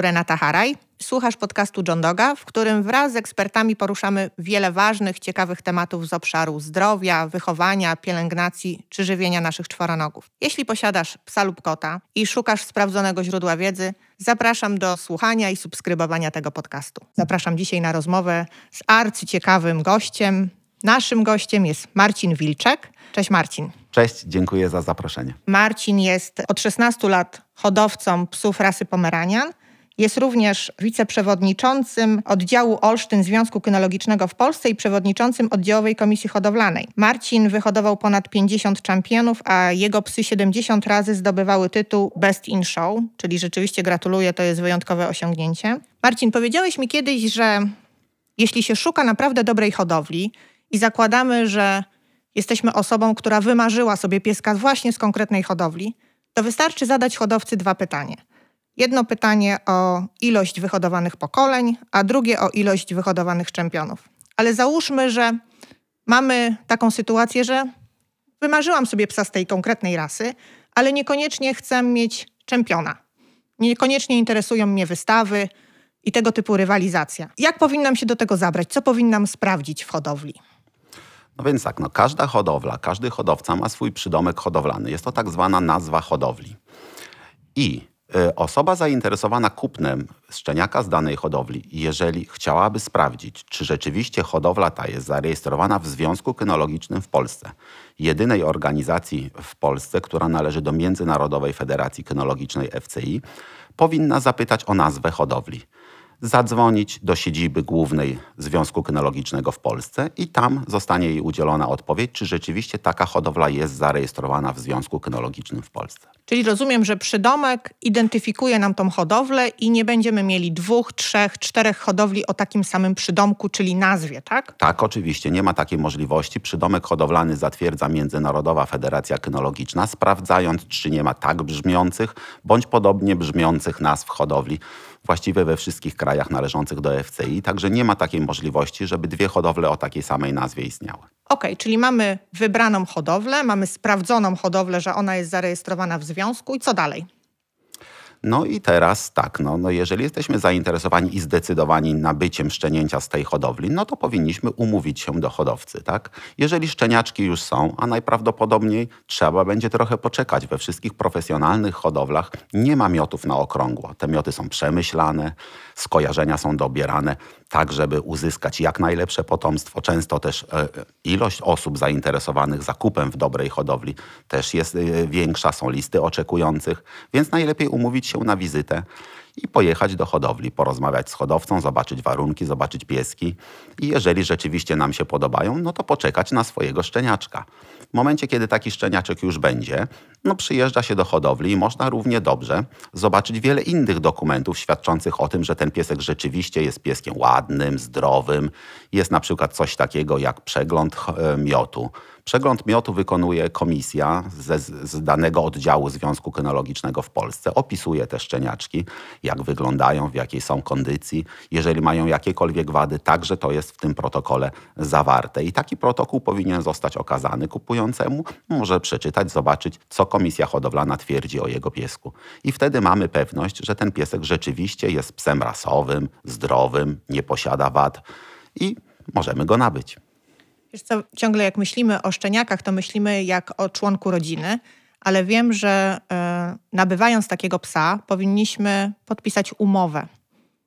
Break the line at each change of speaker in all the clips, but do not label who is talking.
Renata Haraj. Słuchasz podcastu John Doga, w którym wraz z ekspertami poruszamy wiele ważnych, ciekawych tematów z obszaru zdrowia, wychowania, pielęgnacji czy żywienia naszych czworonogów. Jeśli posiadasz psa lub kota i szukasz sprawdzonego źródła wiedzy, zapraszam do słuchania i subskrybowania tego podcastu. Zapraszam dzisiaj na rozmowę z arcyciekawym gościem. Naszym gościem jest Marcin Wilczek. Cześć Marcin.
Cześć, dziękuję za zaproszenie.
Marcin jest od 16 lat hodowcą psów rasy Pomeranian. Jest również wiceprzewodniczącym oddziału Olsztyn Związku Kynologicznego w Polsce i przewodniczącym oddziałowej komisji hodowlanej. Marcin wyhodował ponad 50 czempionów, a jego psy 70 razy zdobywały tytuł Best in Show, czyli rzeczywiście gratuluję, to jest wyjątkowe osiągnięcie. Marcin, powiedziałeś mi kiedyś, że jeśli się szuka naprawdę dobrej hodowli i zakładamy, że jesteśmy osobą, która wymarzyła sobie pieska właśnie z konkretnej hodowli, to wystarczy zadać hodowcy dwa pytania. Jedno pytanie o ilość wyhodowanych pokoleń, a drugie o ilość wyhodowanych czempionów. Ale załóżmy, że mamy taką sytuację, że wymarzyłam sobie psa z tej konkretnej rasy, ale niekoniecznie chcę mieć czempiona. Niekoniecznie interesują mnie wystawy i tego typu rywalizacja. Jak powinnam się do tego zabrać? Co powinnam sprawdzić w hodowli?
No więc tak, no każda hodowla, każdy hodowca ma swój przydomek hodowlany. Jest to tak zwana nazwa hodowli. I osoba zainteresowana kupnem szczeniaka z danej hodowli, jeżeli chciałaby sprawdzić, czy rzeczywiście hodowla ta jest zarejestrowana w Związku Kynologicznym w Polsce, jedynej organizacji w Polsce, która należy do Międzynarodowej Federacji Kynologicznej FCI, powinna zapytać o nazwę hodowli zadzwonić do siedziby głównej Związku Kynologicznego w Polsce i tam zostanie jej udzielona odpowiedź, czy rzeczywiście taka hodowla jest zarejestrowana w Związku Kynologicznym w Polsce.
Czyli rozumiem, że przydomek identyfikuje nam tą hodowlę i nie będziemy mieli dwóch, trzech, czterech hodowli o takim samym przydomku, czyli nazwie, tak?
Tak, oczywiście. Nie ma takiej możliwości. Przydomek hodowlany zatwierdza Międzynarodowa Federacja Kynologiczna, sprawdzając, czy nie ma tak brzmiących bądź podobnie brzmiących nazw hodowli właściwie we wszystkich krajach należących do FCI, także nie ma takiej możliwości, żeby dwie hodowle o takiej samej nazwie istniały.
Okej, okay, czyli mamy wybraną hodowlę, mamy sprawdzoną hodowlę, że ona jest zarejestrowana w związku i co dalej?
No i teraz tak, no, no jeżeli jesteśmy zainteresowani i zdecydowani nabyciem szczenięcia z tej hodowli, no to powinniśmy umówić się do hodowcy, tak? Jeżeli szczeniaczki już są, a najprawdopodobniej trzeba będzie trochę poczekać. We wszystkich profesjonalnych hodowlach nie ma miotów na okrągło. Te mioty są przemyślane, skojarzenia są dobierane tak, żeby uzyskać jak najlepsze potomstwo. Często też e, ilość osób zainteresowanych zakupem w dobrej hodowli też jest e, większa, są listy oczekujących, więc najlepiej umówić się na wizytę i pojechać do hodowli, porozmawiać z hodowcą, zobaczyć warunki, zobaczyć pieski i jeżeli rzeczywiście nam się podobają, no to poczekać na swojego szczeniaczka. W momencie, kiedy taki szczeniaczek już będzie, no przyjeżdża się do hodowli i można równie dobrze zobaczyć wiele innych dokumentów świadczących o tym, że ten piesek rzeczywiście jest pieskiem ładnym, zdrowym. Jest na przykład coś takiego jak przegląd e, miotu Przegląd miotu wykonuje komisja ze, z danego oddziału Związku Kynologicznego w Polsce. Opisuje te szczeniaczki, jak wyglądają, w jakiej są kondycji. Jeżeli mają jakiekolwiek wady, także to jest w tym protokole zawarte. I taki protokół powinien zostać okazany kupującemu. Może przeczytać, zobaczyć, co komisja hodowlana twierdzi o jego piesku. I wtedy mamy pewność, że ten piesek rzeczywiście jest psem rasowym, zdrowym, nie posiada wad i możemy go nabyć.
Wiesz co, ciągle jak myślimy o szczeniakach, to myślimy jak o członku rodziny, ale wiem, że y, nabywając takiego psa, powinniśmy podpisać umowę.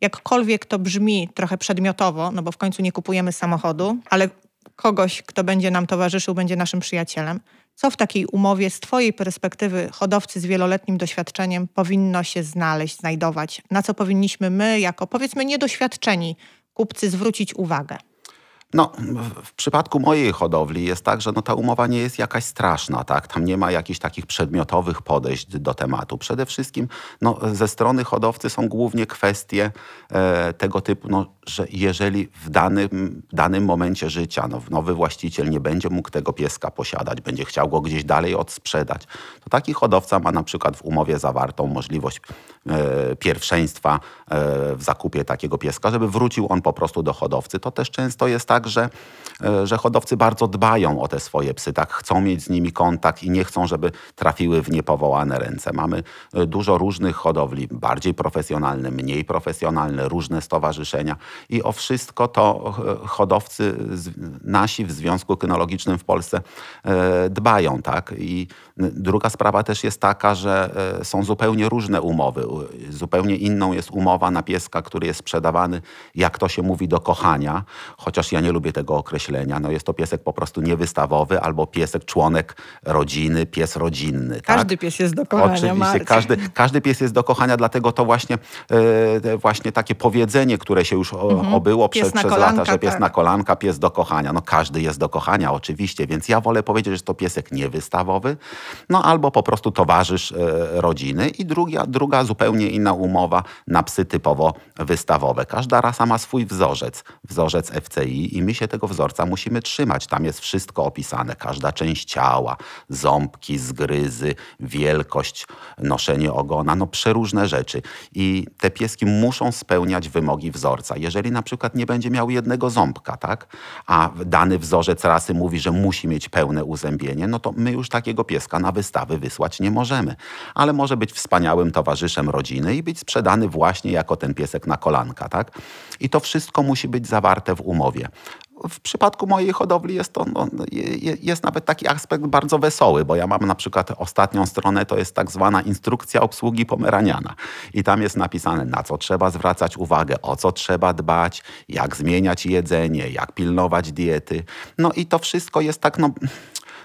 Jakkolwiek to brzmi trochę przedmiotowo, no bo w końcu nie kupujemy samochodu, ale kogoś, kto będzie nam towarzyszył, będzie naszym przyjacielem. Co w takiej umowie z Twojej perspektywy hodowcy z wieloletnim doświadczeniem powinno się znaleźć, znajdować? Na co powinniśmy my, jako powiedzmy niedoświadczeni kupcy, zwrócić uwagę?
No, w przypadku mojej hodowli jest tak, że no, ta umowa nie jest jakaś straszna, tak? Tam nie ma jakichś takich przedmiotowych podejść do tematu. Przede wszystkim no, ze strony hodowcy są głównie kwestie e, tego typu, no, że jeżeli w danym, danym momencie życia no, nowy właściciel nie będzie mógł tego pieska posiadać, będzie chciał go gdzieś dalej odsprzedać, to taki hodowca ma na przykład w umowie zawartą możliwość e, pierwszeństwa e, w zakupie takiego pieska, żeby wrócił on po prostu do hodowcy. To też często jest tak, że, e, że hodowcy bardzo dbają o te swoje psy, tak chcą mieć z nimi kontakt i nie chcą, żeby trafiły w niepowołane ręce. Mamy e, dużo różnych hodowli, bardziej profesjonalne, mniej profesjonalne, różne stowarzyszenia i o wszystko to e, hodowcy nasi w Związku Kynologicznym w Polsce e, dbają. Tak? I druga sprawa też jest taka, że e, są zupełnie różne umowy. Zupełnie inną jest umowa na pieska, który jest sprzedawany, jak to się mówi, do kochania, chociaż ja nie lubię tego określenia. No jest to piesek po prostu niewystawowy albo piesek członek rodziny, pies rodzinny.
Tak? Każdy tak? pies jest do kochania.
Oczywiście, każdy, każdy pies jest do kochania, dlatego to właśnie, właśnie takie powiedzenie, które się już mhm. obyło pies przez, przez lata, że pies tak. na kolanka, pies do kochania. No każdy jest do kochania oczywiście, więc ja wolę powiedzieć, że to piesek niewystawowy, no albo po prostu towarzysz e, rodziny i druga, druga zupełnie inna umowa na psy typowo wystawowe. Każda rasa ma swój wzorzec, wzorzec FCI i my się tego wzorca musimy trzymać. Tam jest wszystko opisane, każda część ciała, ząbki, zgryzy, wielkość, noszenie ogona, no przeróżne rzeczy. I te pieski muszą spełniać wymogi wzorca. Jeżeli na przykład nie będzie miał jednego ząbka, tak? a dany wzorzec rasy mówi, że musi mieć pełne uzębienie, no to my już takiego pieska na wystawy wysłać nie możemy. Ale może być wspaniałym towarzyszem rodziny i być sprzedany właśnie jako ten piesek na kolanka. Tak? I to wszystko musi być zawarte w umowie. W przypadku mojej hodowli jest to no, jest nawet taki aspekt bardzo wesoły, bo ja mam na przykład ostatnią stronę, to jest tak zwana instrukcja obsługi pomeraniana. I tam jest napisane, na co trzeba zwracać uwagę, o co trzeba dbać, jak zmieniać jedzenie, jak pilnować diety. No i to wszystko jest tak, no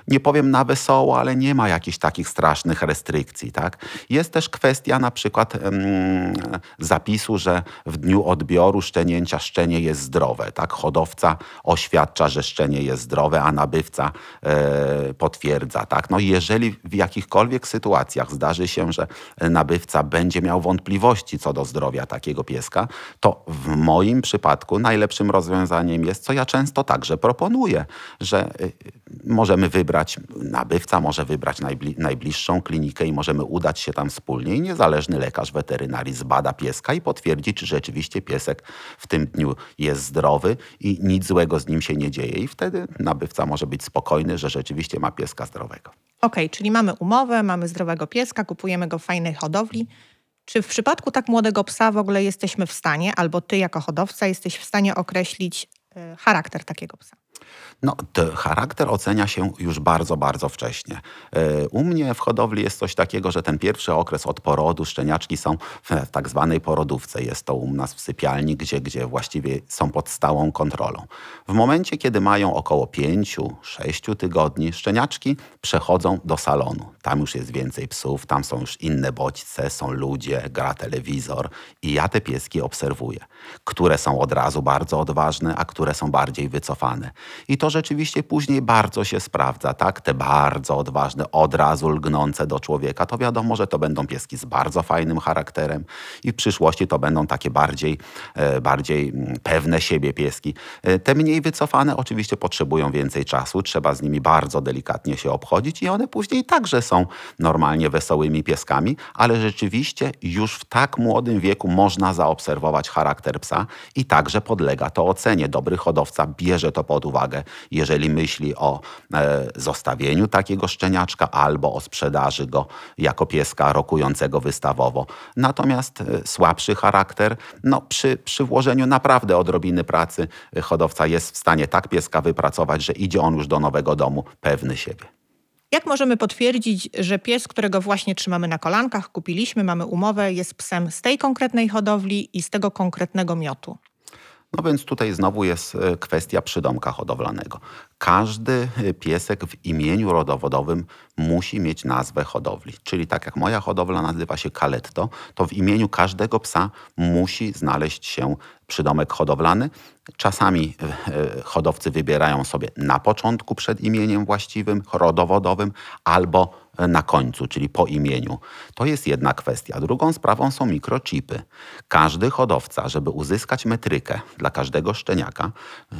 nie powiem na wesoło, ale nie ma jakichś takich strasznych restrykcji. Tak? Jest też kwestia na przykład um, zapisu, że w dniu odbioru szczenięcia szczenie jest zdrowe. Tak? Hodowca oświadcza, że szczenie jest zdrowe, a nabywca e, potwierdza. Tak? No jeżeli w jakichkolwiek sytuacjach zdarzy się, że nabywca będzie miał wątpliwości co do zdrowia takiego pieska, to w moim przypadku najlepszym rozwiązaniem jest, co ja często także proponuję, że e, możemy wybrać wybrać, nabywca może wybrać najbli, najbliższą klinikę i możemy udać się tam wspólnie i niezależny lekarz weterynarii zbada pieska i potwierdzi, czy rzeczywiście piesek w tym dniu jest zdrowy i nic złego z nim się nie dzieje. I wtedy nabywca może być spokojny, że rzeczywiście ma pieska zdrowego.
Okej, okay, czyli mamy umowę, mamy zdrowego pieska, kupujemy go w fajnej hodowli. Czy w przypadku tak młodego psa w ogóle jesteśmy w stanie, albo ty jako hodowca jesteś w stanie określić y, charakter takiego psa?
No, charakter ocenia się już bardzo, bardzo wcześnie. E, u mnie w hodowli jest coś takiego, że ten pierwszy okres od porodu, szczeniaczki są w tak zwanej porodówce. Jest to u nas w sypialni, gdzie, gdzie właściwie są pod stałą kontrolą. W momencie, kiedy mają około 5-6 tygodni, szczeniaczki przechodzą do salonu. Tam już jest więcej psów, tam są już inne bodźce, są ludzie, gra telewizor i ja te pieski obserwuję, które są od razu bardzo odważne, a które są bardziej wycofane. I to rzeczywiście później bardzo się sprawdza, tak? Te bardzo odważne, od razu lgnące do człowieka, to wiadomo, że to będą pieski z bardzo fajnym charakterem i w przyszłości to będą takie bardziej, e, bardziej mm, pewne siebie pieski. E, te mniej wycofane oczywiście potrzebują więcej czasu, trzeba z nimi bardzo delikatnie się obchodzić i one później także są normalnie wesołymi pieskami, ale rzeczywiście już w tak młodym wieku można zaobserwować charakter psa i także podlega to ocenie. Dobry hodowca bierze to pod uwagę uwagę, jeżeli myśli o e, zostawieniu takiego szczeniaczka albo o sprzedaży go jako pieska rokującego wystawowo. Natomiast e, słabszy charakter, no przy, przy włożeniu naprawdę odrobiny pracy e, hodowca jest w stanie tak pieska wypracować, że idzie on już do nowego domu pewny siebie.
Jak możemy potwierdzić, że pies, którego właśnie trzymamy na kolankach, kupiliśmy, mamy umowę, jest psem z tej konkretnej hodowli i z tego konkretnego miotu?
No więc tutaj znowu jest e, kwestia przydomka hodowlanego. Każdy e, piesek w imieniu rodowodowym musi mieć nazwę hodowli. Czyli tak jak moja hodowla nazywa się Kaletto, to w imieniu każdego psa musi znaleźć się przydomek hodowlany. Czasami e, hodowcy wybierają sobie na początku przed imieniem właściwym, rodowodowym, albo na końcu, czyli po imieniu. To jest jedna kwestia. Drugą sprawą są mikrochipy. Każdy hodowca, żeby uzyskać metrykę dla każdego szczeniaka,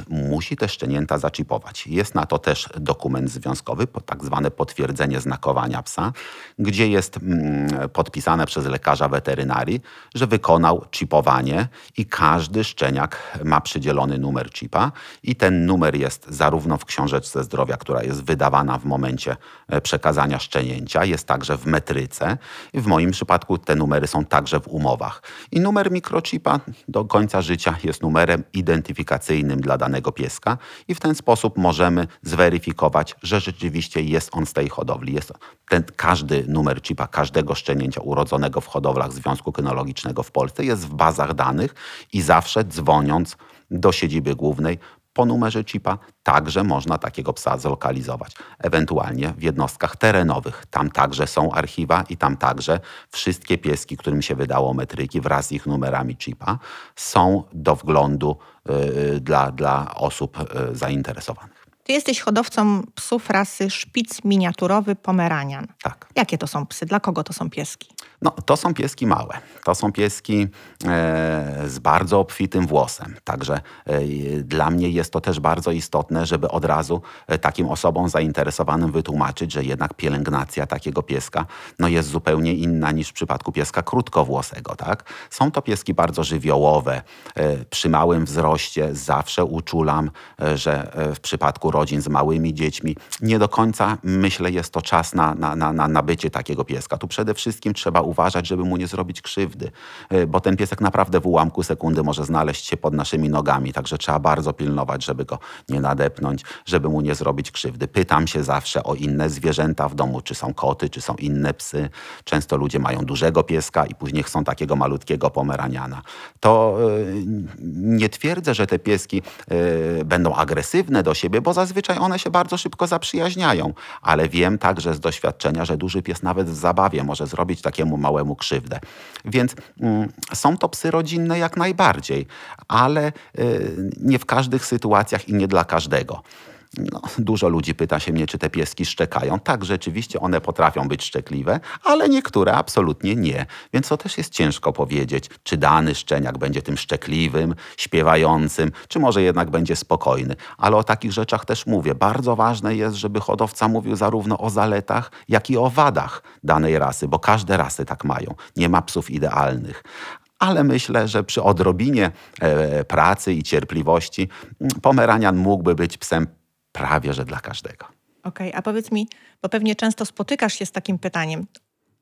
musi te szczenięta zaczipować. Jest na to też dokument związkowy, tak zwane potwierdzenie znakowania psa, gdzie jest mm, podpisane przez lekarza weterynarii, że wykonał chipowanie i każdy szczeniak ma przydzielony numer chipa i ten numer jest zarówno w książeczce zdrowia, która jest wydawana w momencie e, przekazania szczenięcia, jest także w metryce. W moim przypadku te numery są także w umowach. I numer mikrochipa do końca życia jest numerem identyfikacyjnym dla danego pieska i w ten sposób możemy zweryfikować, że rzeczywiście jest on z tej hodowli. Jest ten, każdy numer chipa każdego szczenięcia urodzonego w hodowlach Związku Kynologicznego w Polsce jest w bazach danych i zawsze dzwoniąc do siedziby głównej po numerze chipa także można takiego psa zlokalizować. Ewentualnie w jednostkach terenowych. Tam także są archiwa i tam także wszystkie pieski, którym się wydało metryki wraz z ich numerami chipa są do wglądu y, dla, dla osób y, zainteresowanych.
Ty jesteś hodowcą psów rasy szpic miniaturowy pomeranian.
Tak.
Jakie to są psy? Dla kogo to są pieski?
No, to są pieski małe. To są pieski e, z bardzo obfitym włosem. Także e, dla mnie jest to też bardzo istotne, żeby od razu e, takim osobom zainteresowanym wytłumaczyć, że jednak pielęgnacja takiego pieska no, jest zupełnie inna niż w przypadku pieska krótkowłosego. Tak? Są to pieski bardzo żywiołowe. E, przy małym wzroście zawsze uczulam, e, że e, w przypadku rodzin z małymi dziećmi nie do końca, myślę, jest to czas na, na, na, na nabycie takiego pieska. Tu przede wszystkim trzeba uważać, żeby mu nie zrobić krzywdy, e, bo ten piesek naprawdę w ułamku sekundy może znaleźć się pod naszymi nogami, także trzeba bardzo pilnować, żeby go nie nadepnąć, żeby mu nie zrobić krzywdy. Pytam się zawsze o inne zwierzęta w domu, czy są koty, czy są inne psy. Często ludzie mają dużego pieska i później chcą takiego malutkiego pomeraniana. To e, nie twierdzę, że te pieski e, będą agresywne do siebie, bo zazwyczaj one się bardzo szybko zaprzyjaźniają, ale wiem także z doświadczenia, że duży pies nawet w zabawie może zrobić takiemu małemu krzywdę. Więc mm, są to psy rodzinne jak najbardziej, ale y, nie w każdych sytuacjach i nie dla każdego. No, dużo ludzi pyta się mnie, czy te pieski szczekają. Tak, rzeczywiście one potrafią być szczekliwe, ale niektóre absolutnie nie. Więc to też jest ciężko powiedzieć, czy dany szczeniak będzie tym szczekliwym, śpiewającym, czy może jednak będzie spokojny. Ale o takich rzeczach też mówię. Bardzo ważne jest, żeby hodowca mówił zarówno o zaletach, jak i o wadach danej rasy, bo każde rasy tak mają. Nie ma psów idealnych ale myślę, że przy odrobinie e, pracy i cierpliwości Pomeranian mógłby być psem prawie że dla każdego.
Okej, okay, a powiedz mi, bo pewnie często spotykasz się z takim pytaniem.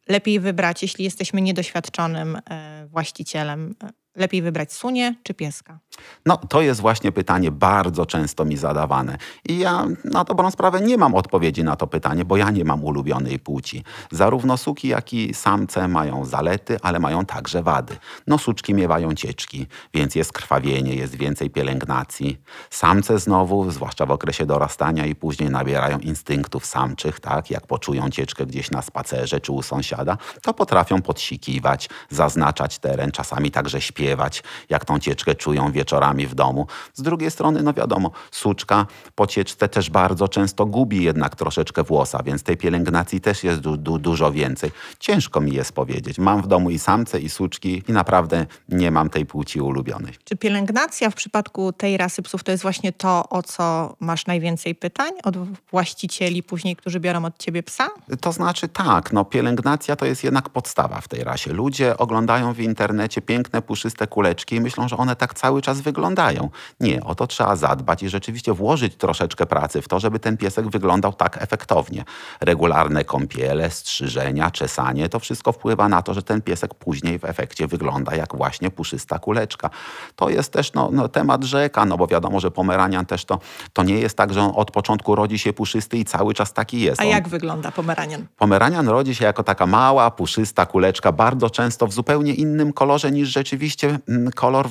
Lepiej wybrać, jeśli jesteśmy niedoświadczonym e, właścicielem, e, Lepiej wybrać sunie czy pieska?
No, to jest właśnie pytanie bardzo często mi zadawane. I ja na dobrą sprawę nie mam odpowiedzi na to pytanie, bo ja nie mam ulubionej płci. Zarówno suki, jak i samce mają zalety, ale mają także wady. No, suczki miewają cieczki, więc jest krwawienie, jest więcej pielęgnacji. Samce znowu, zwłaszcza w okresie dorastania i później nabierają instynktów samczych, tak? Jak poczują cieczkę gdzieś na spacerze czy u sąsiada, to potrafią podsikiwać, zaznaczać teren, czasami także śpiewać śpiewać, jak tą cieczkę czują wieczorami w domu. Z drugiej strony, no wiadomo, suczka po cieczce też bardzo często gubi jednak troszeczkę włosa, więc tej pielęgnacji też jest du du dużo więcej. Ciężko mi jest powiedzieć. Mam w domu i samce, i suczki i naprawdę nie mam tej płci ulubionej.
Czy pielęgnacja w przypadku tej rasy psów to jest właśnie to, o co masz najwięcej pytań od właścicieli później, którzy biorą od ciebie psa?
To znaczy tak, no pielęgnacja to jest jednak podstawa w tej rasie. Ludzie oglądają w internecie piękne, puszyste te kuleczki i myślą, że one tak cały czas wyglądają. Nie, o to trzeba zadbać i rzeczywiście włożyć troszeczkę pracy w to, żeby ten piesek wyglądał tak efektownie. Regularne kąpiele, strzyżenia, czesanie, to wszystko wpływa na to, że ten piesek później w efekcie wygląda jak właśnie puszysta kuleczka. To jest też no, no, temat rzeka, no bo wiadomo, że pomeranian też to, to nie jest tak, że on od początku rodzi się puszysty i cały czas taki jest.
A
on,
jak wygląda pomeranian?
Pomeranian rodzi się jako taka mała, puszysta kuleczka, bardzo często w zupełnie innym kolorze niż rzeczywiście Mm, kolor,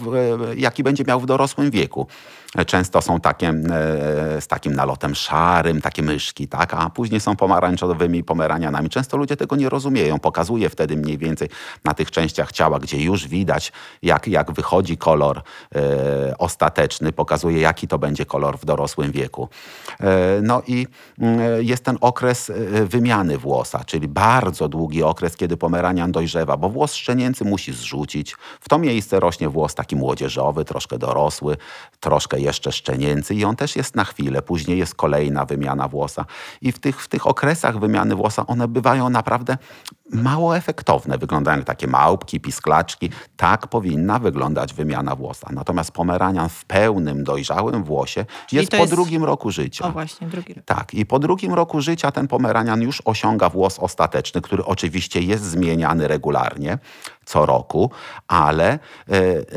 jaki będzie miał w dorosłym wieku. Często są takie e, z takim nalotem szarym, takie myszki, tak? a później są pomarańczowymi pomeranianami. Często ludzie tego nie rozumieją. Pokazuje wtedy mniej więcej na tych częściach ciała, gdzie już widać, jak, jak wychodzi kolor e, ostateczny, pokazuje, jaki to będzie kolor w dorosłym wieku. E, no i mm, jest ten okres e, wymiany włosa, czyli bardzo długi okres, kiedy pomeranian dojrzewa, bo włos szczenięcy musi zrzucić. W to miejsce rośnie włos taki młodzieżowy, troszkę dorosły, troszkę jeszcze szczenięcy i on też jest na chwilę. Później jest kolejna wymiana włosa. I w tych, w tych okresach wymiany włosa one bywają naprawdę mało efektowne. Wyglądają jak takie małpki, pisklaczki. Tak powinna wyglądać wymiana włosa. Natomiast pomeranian w pełnym, dojrzałym włosie Czyli jest po jest... drugim roku życia.
O właśnie, drugi rok.
Tak. I po drugim roku życia ten pomeranian już osiąga włos ostateczny, który oczywiście jest zmieniany regularnie co roku, ale e,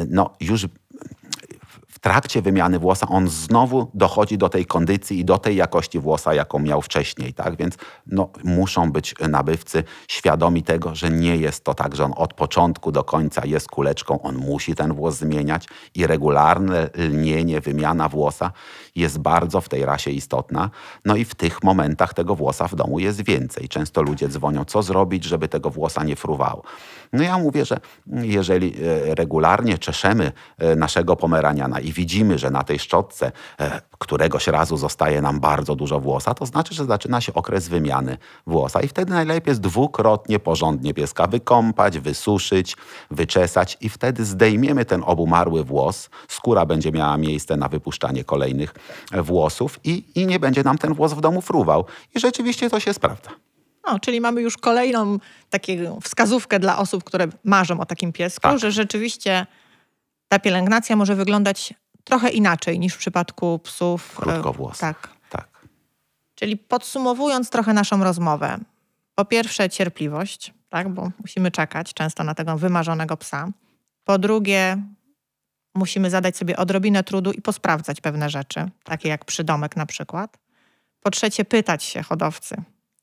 no, już trakcie wymiany włosa on znowu dochodzi do tej kondycji i do tej jakości włosa, jaką miał wcześniej. Tak? Więc no, muszą być nabywcy świadomi tego, że nie jest to tak, że on od początku do końca jest kuleczką, on musi ten włos zmieniać i regularne lnienie, wymiana włosa jest bardzo w tej rasie istotna. No i w tych momentach tego włosa w domu jest więcej. Często ludzie dzwonią, co zrobić, żeby tego włosa nie fruwało. No ja mówię, że jeżeli e, regularnie czeszemy e, naszego pomeraniana i widzimy, że na tej szczotce e, któregoś razu zostaje nam bardzo dużo włosa, to znaczy, że zaczyna się okres wymiany włosa i wtedy najlepiej jest dwukrotnie porządnie pieska wykąpać, wysuszyć, wyczesać i wtedy zdejmiemy ten obumarły włos, skóra będzie miała miejsce na wypuszczanie kolejnych włosów i, i nie będzie nam ten włos w domu fruwał. I rzeczywiście to się sprawdza.
O, czyli mamy już kolejną taką wskazówkę dla osób, które marzą o takim piesku, tak. że rzeczywiście ta pielęgnacja może wyglądać trochę inaczej niż w przypadku psów.
E, Krótkowłosych.
Tak. tak. Czyli podsumowując trochę naszą rozmowę. Po pierwsze cierpliwość, tak, bo musimy czekać często na tego wymarzonego psa. Po drugie musimy zadać sobie odrobinę trudu i posprawdzać pewne rzeczy, takie jak przydomek na przykład. Po trzecie pytać się hodowcy,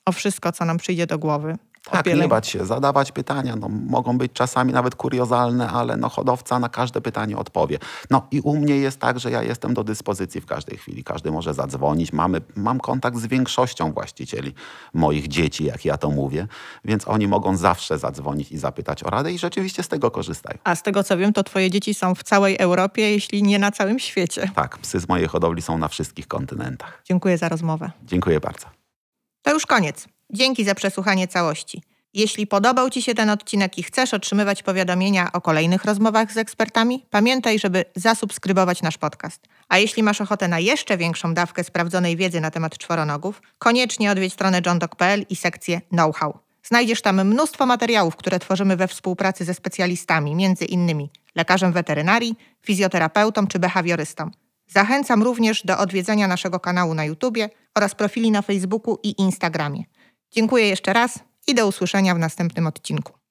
o wszystko, co nam przyjdzie do głowy.
Tak, nie bać się, zadawać pytania. No, mogą być czasami nawet kuriozalne, ale no, hodowca na każde pytanie odpowie. No i u mnie jest tak, że ja jestem do dyspozycji w każdej chwili. Każdy może zadzwonić. Mamy, mam kontakt z większością właścicieli moich dzieci, jak ja to mówię, więc oni mogą zawsze zadzwonić i zapytać o radę i rzeczywiście z tego korzystają.
A z tego co wiem, to twoje dzieci są w całej Europie, jeśli nie na całym świecie.
Tak, psy z mojej hodowli są na wszystkich kontynentach.
Dziękuję za rozmowę.
Dziękuję bardzo.
To już koniec. Dzięki za przesłuchanie całości. Jeśli podobał Ci się ten odcinek i chcesz otrzymywać powiadomienia o kolejnych rozmowach z ekspertami, pamiętaj, żeby zasubskrybować nasz podcast. A jeśli masz ochotę na jeszcze większą dawkę sprawdzonej wiedzy na temat czworonogów, koniecznie odwiedź stronę johndog.pl i sekcję know-how. Znajdziesz tam mnóstwo materiałów, które tworzymy we współpracy ze specjalistami, między innymi lekarzem weterynarii, fizjoterapeutą czy behawiorystą. Zachęcam również do odwiedzenia naszego kanału na YouTube oraz profili na Facebooku i Instagramie. Dziękuję jeszcze raz i do usłyszenia w następnym odcinku.